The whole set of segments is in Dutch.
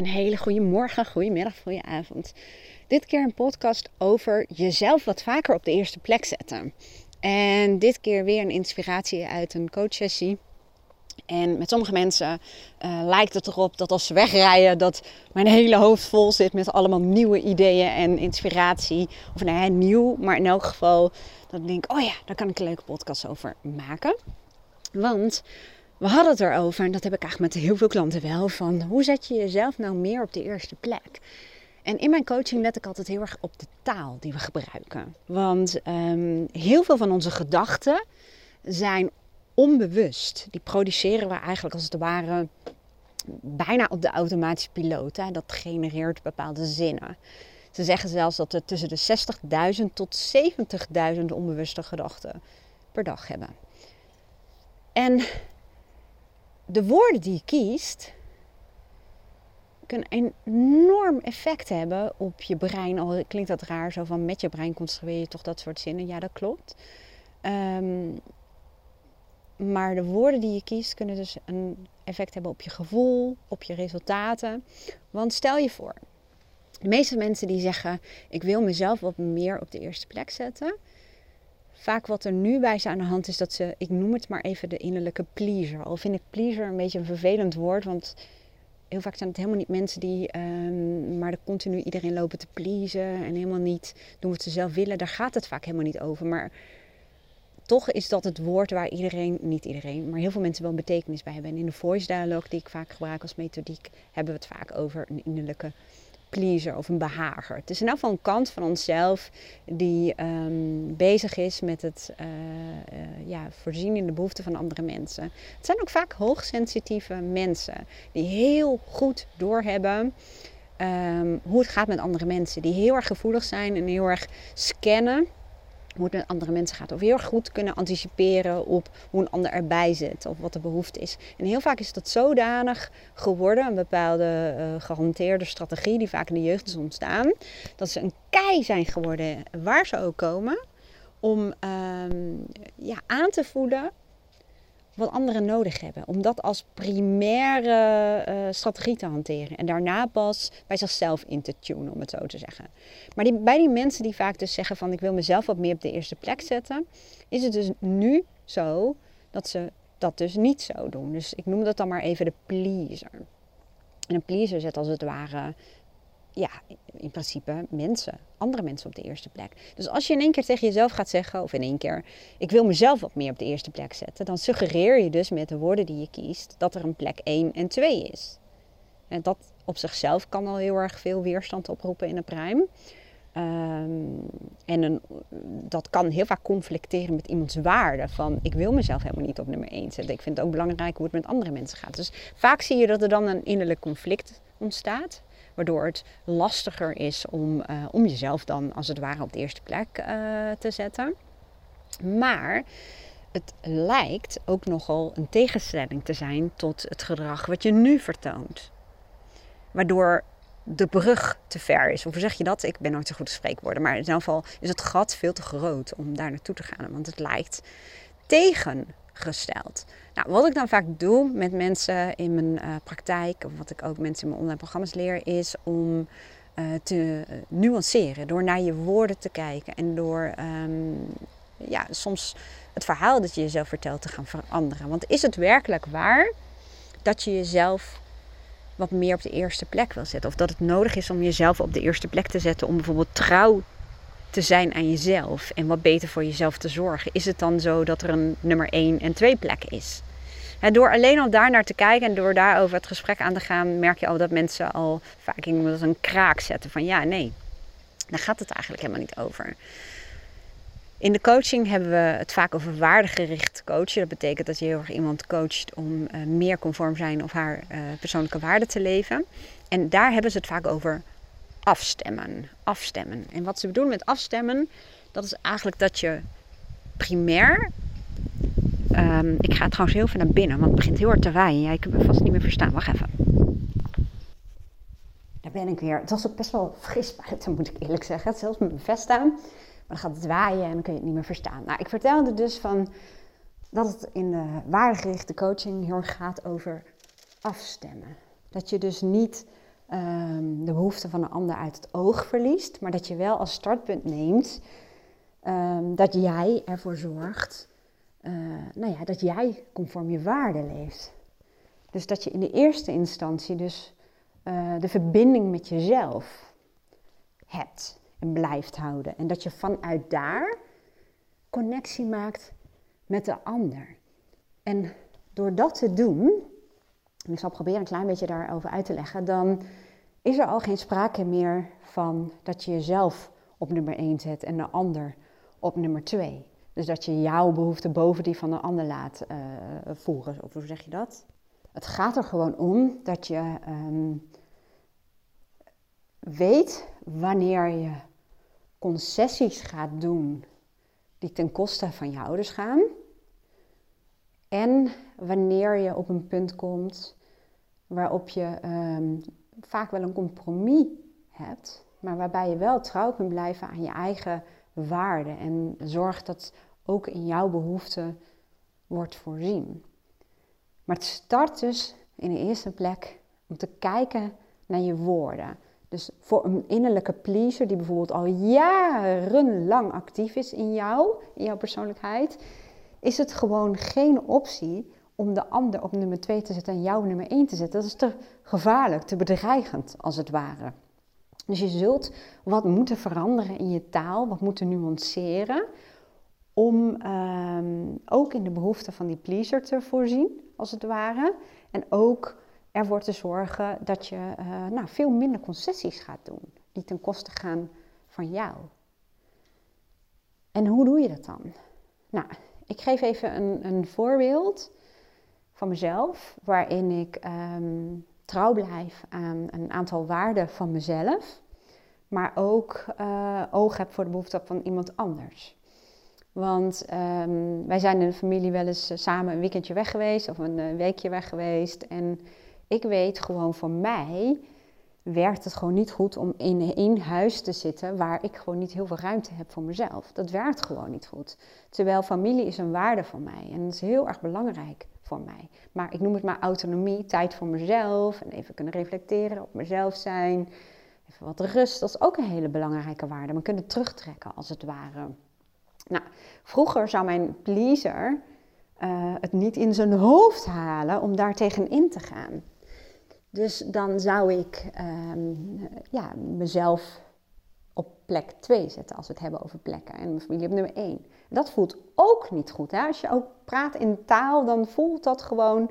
Een hele goede morgen, goede middag, goede avond. Dit keer een podcast over jezelf wat vaker op de eerste plek zetten. En dit keer weer een inspiratie uit een coachsessie. En met sommige mensen uh, lijkt het erop dat als ze wegrijden, dat mijn hele hoofd vol zit met allemaal nieuwe ideeën en inspiratie. Of nou ja, nieuw, maar in elk geval dat ik denk, oh ja, daar kan ik een leuke podcast over maken. Want we hadden het erover, en dat heb ik eigenlijk met heel veel klanten wel, van hoe zet je jezelf nou meer op de eerste plek? En in mijn coaching let ik altijd heel erg op de taal die we gebruiken. Want um, heel veel van onze gedachten zijn onbewust. Die produceren we eigenlijk als het ware bijna op de automatische piloot. Hè? Dat genereert bepaalde zinnen. Ze zeggen zelfs dat we tussen de 60.000 tot 70.000 onbewuste gedachten per dag hebben. En de woorden die je kiest kunnen een enorm effect hebben op je brein. Al klinkt dat raar, zo van met je brein construeer je toch dat soort zinnen. Ja, dat klopt. Um, maar de woorden die je kiest kunnen dus een effect hebben op je gevoel, op je resultaten. Want stel je voor, de meeste mensen die zeggen: Ik wil mezelf wat meer op de eerste plek zetten. Vaak wat er nu bij ze aan de hand is dat ze, ik noem het maar even de innerlijke pleaser. Al vind ik pleaser een beetje een vervelend woord, want heel vaak zijn het helemaal niet mensen die um, maar de continu iedereen lopen te pleasen en helemaal niet doen wat ze zelf willen. Daar gaat het vaak helemaal niet over. Maar toch is dat het woord waar iedereen, niet iedereen, maar heel veel mensen wel een betekenis bij hebben. En in de voice dialogue die ik vaak gebruik als methodiek, hebben we het vaak over een innerlijke pleaser of een behager. Het is in elk geval een kant van onszelf die um, bezig is met het uh, uh, ja, voorzien in de behoeften van andere mensen. Het zijn ook vaak hoogsensitieve mensen die heel goed doorhebben um, hoe het gaat met andere mensen. Die heel erg gevoelig zijn en heel erg scannen hoe het met andere mensen gaat. Of heel erg goed kunnen anticiperen op hoe een ander erbij zit of wat de behoefte is. En heel vaak is dat zodanig geworden, een bepaalde uh, gehanteerde strategie die vaak in de jeugd is ontstaan, dat ze een kei zijn geworden waar ze ook komen. Om um, ja, aan te voelen wat anderen nodig hebben. Om dat als primaire uh, strategie te hanteren. En daarna pas bij zichzelf in te tunen, om het zo te zeggen. Maar die, bij die mensen die vaak dus zeggen van ik wil mezelf wat meer op de eerste plek zetten, is het dus nu zo dat ze dat dus niet zo doen. Dus ik noem dat dan maar even de pleaser. En een pleaser zet als het ware ja, in principe mensen, andere mensen op de eerste plek. Dus als je in één keer tegen jezelf gaat zeggen, of in één keer, ik wil mezelf wat meer op de eerste plek zetten, dan suggereer je dus met de woorden die je kiest dat er een plek 1 en 2 is. En dat op zichzelf kan al heel erg veel weerstand oproepen in een brein. Um, en dat kan heel vaak conflicteren met iemands waarde. Van ik wil mezelf helemaal niet op nummer 1 zetten. Ik vind het ook belangrijk hoe het met andere mensen gaat. Dus vaak zie je dat er dan een innerlijk conflict ontstaat. Waardoor het lastiger is om, uh, om jezelf dan als het ware op de eerste plek uh, te zetten. Maar het lijkt ook nogal een tegenstelling te zijn tot het gedrag wat je nu vertoont. Waardoor de brug te ver is. Hoe zeg je dat? Ik ben nooit zo goed te spreekwoorden. Maar in ieder geval is het gat veel te groot om daar naartoe te gaan. Want het lijkt tegengesteld. Nou, wat ik dan vaak doe met mensen in mijn uh, praktijk, of wat ik ook mensen in mijn online programma's leer, is om uh, te nuanceren. Door naar je woorden te kijken en door um, ja, soms het verhaal dat je jezelf vertelt te gaan veranderen. Want is het werkelijk waar dat je jezelf wat meer op de eerste plek wil zetten? Of dat het nodig is om jezelf op de eerste plek te zetten om bijvoorbeeld trouw te zijn aan jezelf en wat beter voor jezelf te zorgen? Is het dan zo dat er een nummer 1 en 2 plek is? En door alleen al daar naar te kijken en door daarover het gesprek aan te gaan, merk je al dat mensen al vaak iemand een kraak zetten van ja, nee, daar gaat het eigenlijk helemaal niet over. In de coaching hebben we het vaak over waardegericht coachen. Dat betekent dat je heel erg iemand coacht om uh, meer conform zijn of haar uh, persoonlijke waarden te leven. En daar hebben ze het vaak over afstemmen. Afstemmen. En wat ze bedoelen met afstemmen, dat is eigenlijk dat je primair. Um, ik ga trouwens heel veel naar binnen, want het begint heel hard te waaien. Ik heb me vast niet meer verstaan. Wacht even. Daar ben ik weer. Het was ook best wel fris buiten, moet ik eerlijk zeggen. Zelfs met mijn vest aan. Maar dan gaat het waaien en dan kun je het niet meer verstaan. Nou, ik vertelde dus van dat het in de waardegerichte coaching heel erg gaat over afstemmen. Dat je dus niet ehm, de behoeften van een ander uit het oog verliest, maar dat je wel als startpunt neemt ehm, dat jij ervoor zorgt uh, nou ja, dat jij conform je waarde leeft. Dus dat je in de eerste instantie dus uh, de verbinding met jezelf hebt en blijft houden. En dat je vanuit daar connectie maakt met de ander. En door dat te doen, en ik zal proberen een klein beetje daarover uit te leggen, dan is er al geen sprake meer van dat je jezelf op nummer 1 zet en de ander op nummer 2. Dus dat je jouw behoefte boven die van de ander laat uh, voeren. Of hoe zeg je dat? Het gaat er gewoon om dat je ehm, weet wanneer je concessies gaat doen die ten koste van je ouders gaan. En wanneer je op een punt komt waarop je ehm, vaak wel een compromis hebt, maar waarbij je wel trouw kunt blijven aan je eigen waarden en zorgt dat ook in jouw behoeften wordt voorzien. Maar het start dus in de eerste plek om te kijken naar je woorden. Dus voor een innerlijke pleaser die bijvoorbeeld al jarenlang actief is in jou, in jouw persoonlijkheid, is het gewoon geen optie om de ander op nummer 2 te zetten en jou nummer 1 te zetten. Dat is te gevaarlijk, te bedreigend als het ware. Dus je zult wat moeten veranderen in je taal, wat moeten nuanceren, om ehm, ook in de behoeften van die pleaser te voorzien, als het ware. En ook ervoor te zorgen dat je uh, nou, veel minder concessies gaat doen, die ten koste gaan van jou. En hoe doe je dat dan? Nou, ik geef even een, een voorbeeld van mezelf, waarin ik ehm, trouw blijf aan een aantal waarden van mezelf, maar ook uh, oog heb voor de behoeften van iemand anders. Want um, wij zijn in de familie wel eens eh, samen een weekendje weg geweest of een uh, weekje weg geweest. En ik weet gewoon voor mij werkt het gewoon niet goed om in één huis te zitten waar ik gewoon niet heel veel ruimte heb voor mezelf. Dat werkt gewoon niet goed. Terwijl familie is een waarde voor mij en dat is heel erg belangrijk voor mij. Maar ik noem het maar autonomie, tijd voor mezelf en even kunnen reflecteren, op mezelf zijn. Even wat rust, dat is ook een hele belangrijke waarde. Maar kunnen terugtrekken als het ware. Nou, vroeger zou mijn pleaser uh, het niet in zijn hoofd halen om daar tegenin te gaan. Dus dan zou ik um, ja, mezelf op plek 2 zetten als we het hebben over plekken. En mijn familie op nummer 1. Dat voelt ook niet goed. Hè? Als je ook praat in taal, dan voelt dat gewoon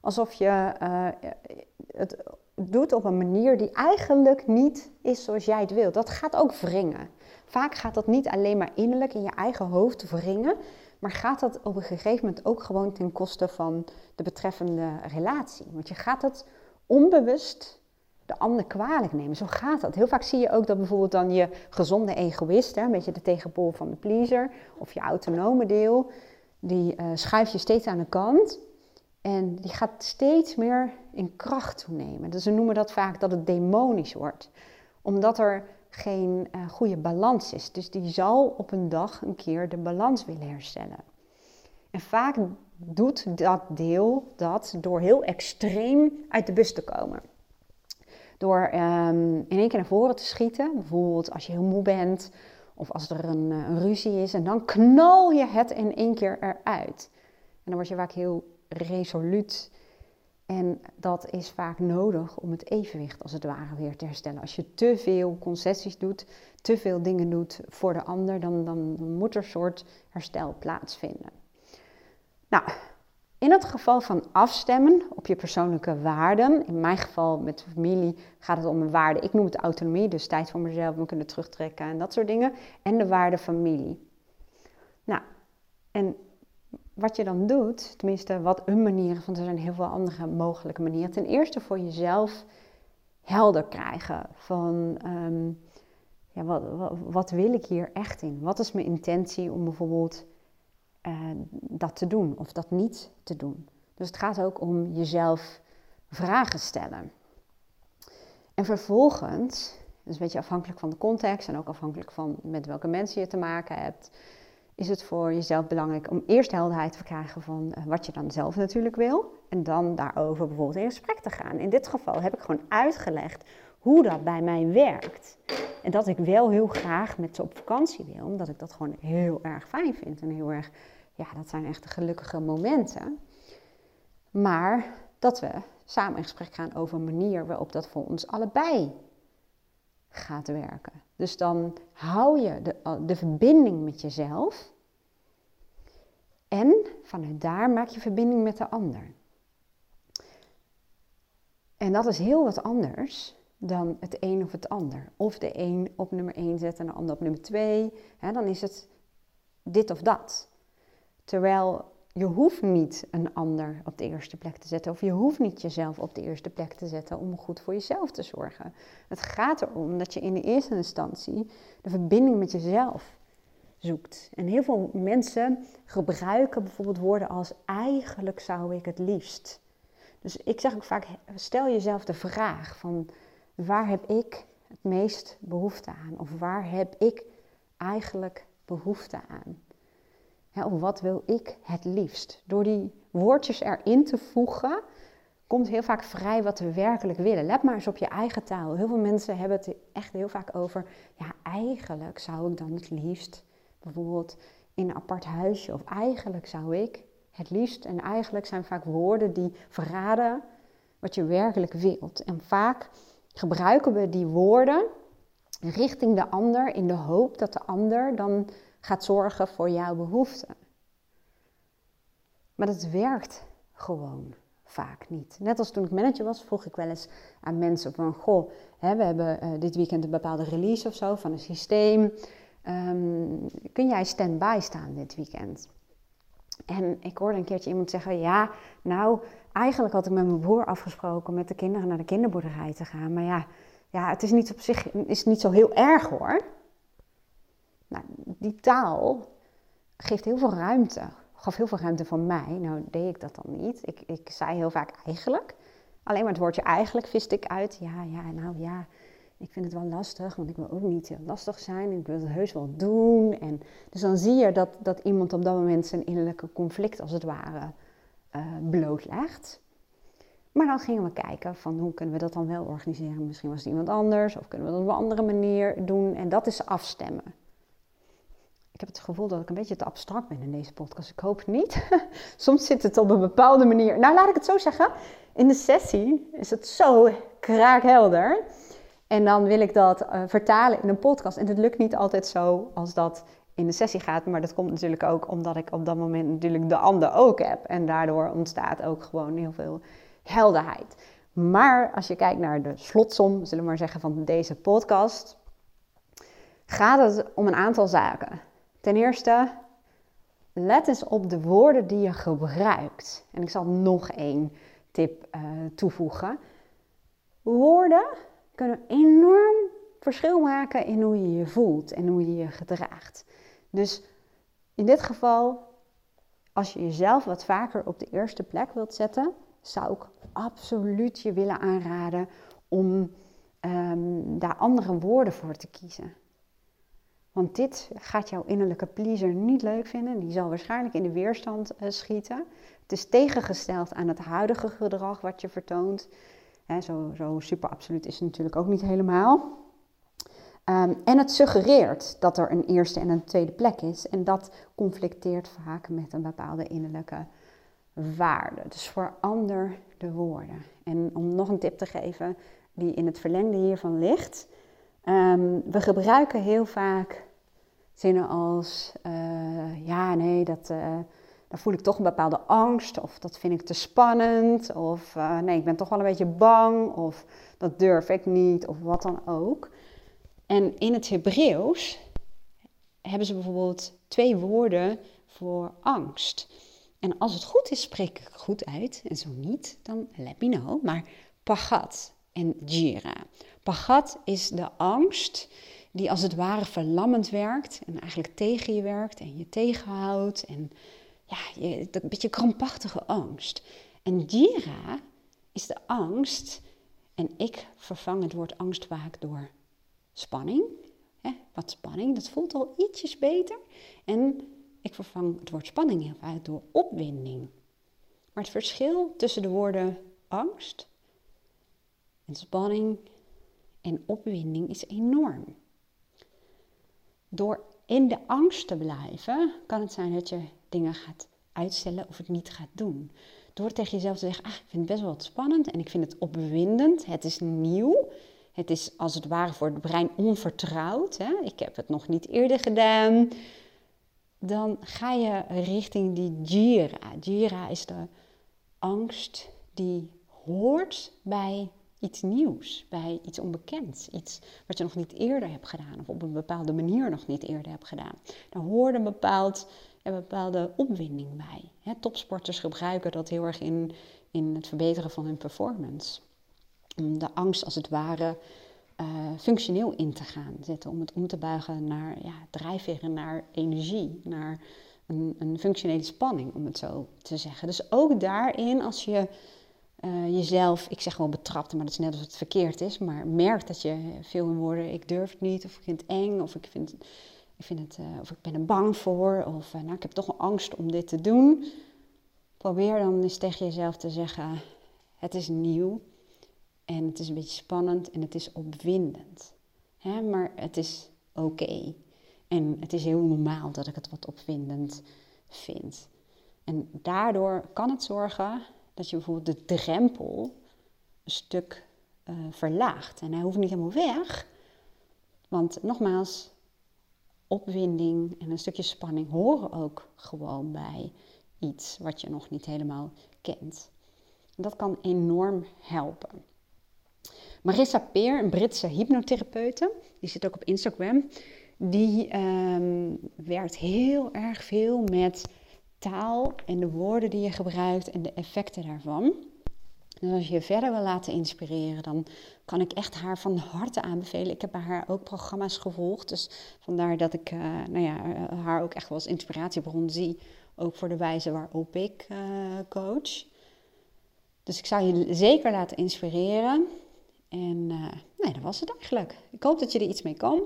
alsof je uh, het doet op een manier die eigenlijk niet is zoals jij het wilt. Dat gaat ook wringen. Vaak gaat dat niet alleen maar innerlijk in je eigen hoofd wringen, maar gaat dat op een gegeven moment ook gewoon ten koste van de betreffende relatie. Want je gaat het onbewust de ander kwalijk nemen. Zo gaat dat. Heel vaak zie je ook dat bijvoorbeeld dan je gezonde egoïst, hè, een beetje de tegenpool van de pleaser, of je autonome deel, die uh, schuif je steeds aan de kant. En die gaat steeds meer in kracht toenemen. Dus ze noemen dat vaak dat het demonisch wordt. Omdat er geen uh, goede balans is. Dus die zal op een dag een keer de balans willen herstellen. En vaak doet dat deel dat door heel extreem uit de bus te komen. Door um, in één keer naar voren te schieten, bijvoorbeeld als je heel moe bent of als er een, eh, een ruzie is, en dan knal je het in één keer eruit. En dan word je vaak heel resoluut en dat is vaak nodig om het evenwicht als het ware weer te herstellen. Als je te veel concessies doet, te veel dingen doet voor de ander, dan, dan, moet er een soort herstel plaatsvinden. Nou, in het geval van afstemmen op je persoonlijke waarden, in mijn geval met familie gaat het om een waarde, ik noem het autonomie, dus tijd voor mezelf, me kunnen terugtrekken en dat soort dingen, en de waarde familie. Nou, en wat je dan doet, tenminste wat een manier, want er zijn heel veel andere mogelijke manieren. Ten eerste voor jezelf helder krijgen van ehm, ja, wat, wat, wil ik hier echt in? Wat is mijn intentie om bijvoorbeeld uh, dat te doen of dat niet te doen? Dus het gaat ook om jezelf vragen stellen. En vervolgens, is een beetje afhankelijk van de context en ook afhankelijk van met welke mensen je te maken hebt, is het voor jezelf belangrijk om eerst helderheid te krijgen van eh, wat je dan zelf natuurlijk wil. En dan daarover bijvoorbeeld in gesprek te gaan. In dit geval heb ik gewoon uitgelegd hoe dat bij mij werkt. En dat ik wel heel graag met ze op vakantie wil, omdat ik dat gewoon heel erg fijn vind. En heel erg, ja, dat zijn echt de gelukkige momenten. Maar dat we samen in gesprek gaan over een manier waarop dat voor ons allebei gaat werken. Dus dan hou je de, de verbinding met jezelf. En vanuit daar maak je verbinding met de ander. En dat is heel wat anders dan het een of het ander. Of de een op nummer 1 zetten en de ander op nummer 2. Dan is het dit of dat. Terwijl je hoeft niet een ander op de eerste plek te zetten. Of je hoeft niet jezelf op de eerste plek te zetten om goed voor jezelf te zorgen. Het gaat erom dat je in de eerste instantie de verbinding met jezelf zoekt. En heel veel mensen gebruiken bijvoorbeeld woorden als eigenlijk zou ik het liefst. Dus ik zeg ook vaak, stel jezelf de vraag van waar heb ik het meest behoefte aan? Of waar heb ik eigenlijk behoefte aan? Of wat wil ik het liefst? Door die woordjes erin te voegen, komt heel vaak vrij wat we werkelijk willen. Let maar eens op je eigen taal. Heel veel mensen hebben het echt heel vaak over, ja, eigenlijk zou ik dan het liefst bijvoorbeeld in een apart huisje. Of eigenlijk zou ik het liefst. En eigenlijk zijn vaak woorden die verraden wat je werkelijk wilt. En vaak gebruiken we die woorden richting de ander in de hoop dat de ander dan gaat zorgen voor jouw behoeften. Maar dat werkt gewoon vaak niet. Net als toen ik manager was, vroeg ik wel eens aan mensen van... Goh, hè, we hebben uh, dit weekend een bepaalde release of zo van een systeem. Um, kun jij stand-by staan dit weekend? En ik hoorde een keertje iemand zeggen: Ja, nou, eigenlijk had ik met mijn broer afgesproken met de kinderen naar de kinderboerderij te gaan. Maar ja, ja het is niet op zich is niet zo heel erg hoor. Nou, die taal geeft heel veel ruimte. Gaf heel veel ruimte van mij. Nou, deed ik dat dan niet. Ik, ik zei heel vaak eigenlijk. Alleen maar het woordje eigenlijk viste ik uit. Ja, ja, nou ja. Ik vind het wel lastig, want ik wil ook niet heel lastig zijn. Ik wil het heus wel doen. En, dus dan zie je dat, dat iemand op dat moment zijn innerlijke conflict, als het ware, uh, blootlegt. Maar dan gingen we kijken van hoe kunnen we dat dan wel organiseren. Misschien was het iemand anders of kunnen we dat op een andere manier doen. En dat is afstemmen. Ik heb het gevoel dat ik een beetje te abstract ben in deze podcast. Ik hoop het niet. Soms zit het op een bepaalde manier. Nou, laat ik het zo zeggen. In de sessie is het zo kraakhelder. En dan wil ik dat uh, vertalen in een podcast. En het lukt niet altijd zo als dat in de sessie gaat. Maar dat komt natuurlijk ook omdat ik op dat moment natuurlijk de ander ook heb. En daardoor ontstaat ook gewoon heel veel helderheid. Maar als je kijkt naar de slotsom, zullen we maar zeggen, van deze podcast, gaat het om een aantal zaken. Ten eerste, let eens op de woorden die je gebruikt. En ik zal nog één tip uh, toevoegen. Woorden kunnen enorm verschil maken in hoe je je voelt en hoe je je gedraagt. Dus in dit geval, als je jezelf wat vaker op de eerste plek wilt zetten, zou ik absoluut je willen aanraden om um, daar andere woorden voor te kiezen. Want dit gaat jouw innerlijke pleaser niet leuk vinden. Die zal waarschijnlijk in de weerstand uh, schieten. Het is tegengesteld aan het huidige gedrag wat je vertoont. Zo, zo super absoluut is het natuurlijk ook niet helemaal. Um, en het suggereert dat er een eerste en een tweede plek is. En dat conflicteert vaak met een bepaalde innerlijke waarde. Dus verander de woorden. En om nog een tip te geven die in het verlengde hiervan ligt. Um, we gebruiken heel vaak zinnen als: uh, ja, nee, dat, uh, daar voel ik toch een bepaalde angst. Of dat vind ik te spannend. Of uh, nee, ik ben toch wel een beetje bang. Of dat durf ik niet. Of wat dan ook. En in het Hebreeuws hebben ze bijvoorbeeld twee woorden voor angst. En als het goed is, spreek ik goed uit. En zo niet, dan let me know. Maar pagat en jira. Pagat is de angst die als het ware verlammend werkt. En eigenlijk tegen je werkt en je tegenhoudt. En ja, je, een beetje krampachtige angst. En jira is de angst. En ik vervang het woord angst vaak door spanning. Hè, wat spanning, dat voelt al ietsjes beter. En Ik vervang het woord spanning heel vaak door opwinding. Maar het verschil tussen de woorden angst en spanning en opwinding is enorm. Door in de angst te blijven, kan het zijn dat je dingen gaat uitstellen of het niet gaat doen. Door tegen jezelf te zeggen, ah, ik vind het best wel wat spannend en ik vind het opwindend, het is nieuw. Het is als het ware voor het brein onvertrouwd. Hè? Ik heb het nog niet eerder gedaan. Dan ga je richting die Jira. Jira is de angst die hoort bij iets nieuws, bij iets onbekends, iets wat je nog niet eerder hebt gedaan of op een bepaalde manier nog niet eerder hebt gedaan. Daar hoort een, bepaald, een bepaalde opwinding bij. topsporters gebruiken dat heel erg in, in het verbeteren van hun performance. Om de angst als het ware uh, functioneel in te gaan zetten, om het om te buigen naar ja, drijfveren, naar energie, naar een, een functionele spanning, om het zo te zeggen. Dus ook daarin, als je uh, jezelf, ik zeg gewoon betrapt, maar dat is net als het verkeerd is, maar merkt dat je veel in woorden, ik durf het niet, of ik vind het eng, of ik, vind, ik, vind het, uh, of ik ben er bang voor, of uh, nou, ik heb toch een angst om dit te doen. Probeer dan eens tegen jezelf te zeggen, het is nieuw en het is een beetje spannend en het is opwindend. Hè? Maar het is oké. En het is heel normaal dat ik het wat opwindend vind. En daardoor kan het zorgen dat je bijvoorbeeld de drempel een stuk uh, verlaagt. En hij hoeft niet helemaal weg. Want nogmaals, opwinding en een stukje spanning horen ook gewoon bij iets wat je nog niet helemaal kent. Dat kan enorm helpen. Marissa Peer, een Britse hypnotherapeute, die zit ook op Instagram, die um, werkt heel erg veel met taal en de woorden die je gebruikt en de effecten daarvan. Dus als je je verder wil laten inspireren, dan kan ik echt haar van harte aanbevelen. Ik heb bij haar ook programma's gevolgd. Dus vandaar dat ik uh, nou ja, eh, haar ook echt wel als inspiratiebron zie. Ook voor de wijze waarop ik uh, coach. Dus ik zou je zeker laten inspireren. En nee, dat was het eigenlijk. Ik hoop dat je er iets mee kan.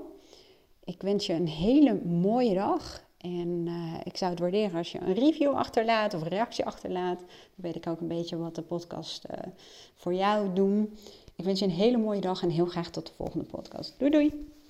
Ik wens je een hele mooie dag. En uh, ik zou het waarderen als je een review achterlaat of een reactie achterlaat. Dan weet ik ook een beetje wat de podcast uh, voor jou doet. Ik wens je een hele mooie dag en heel graag tot de volgende podcast. Doei doei!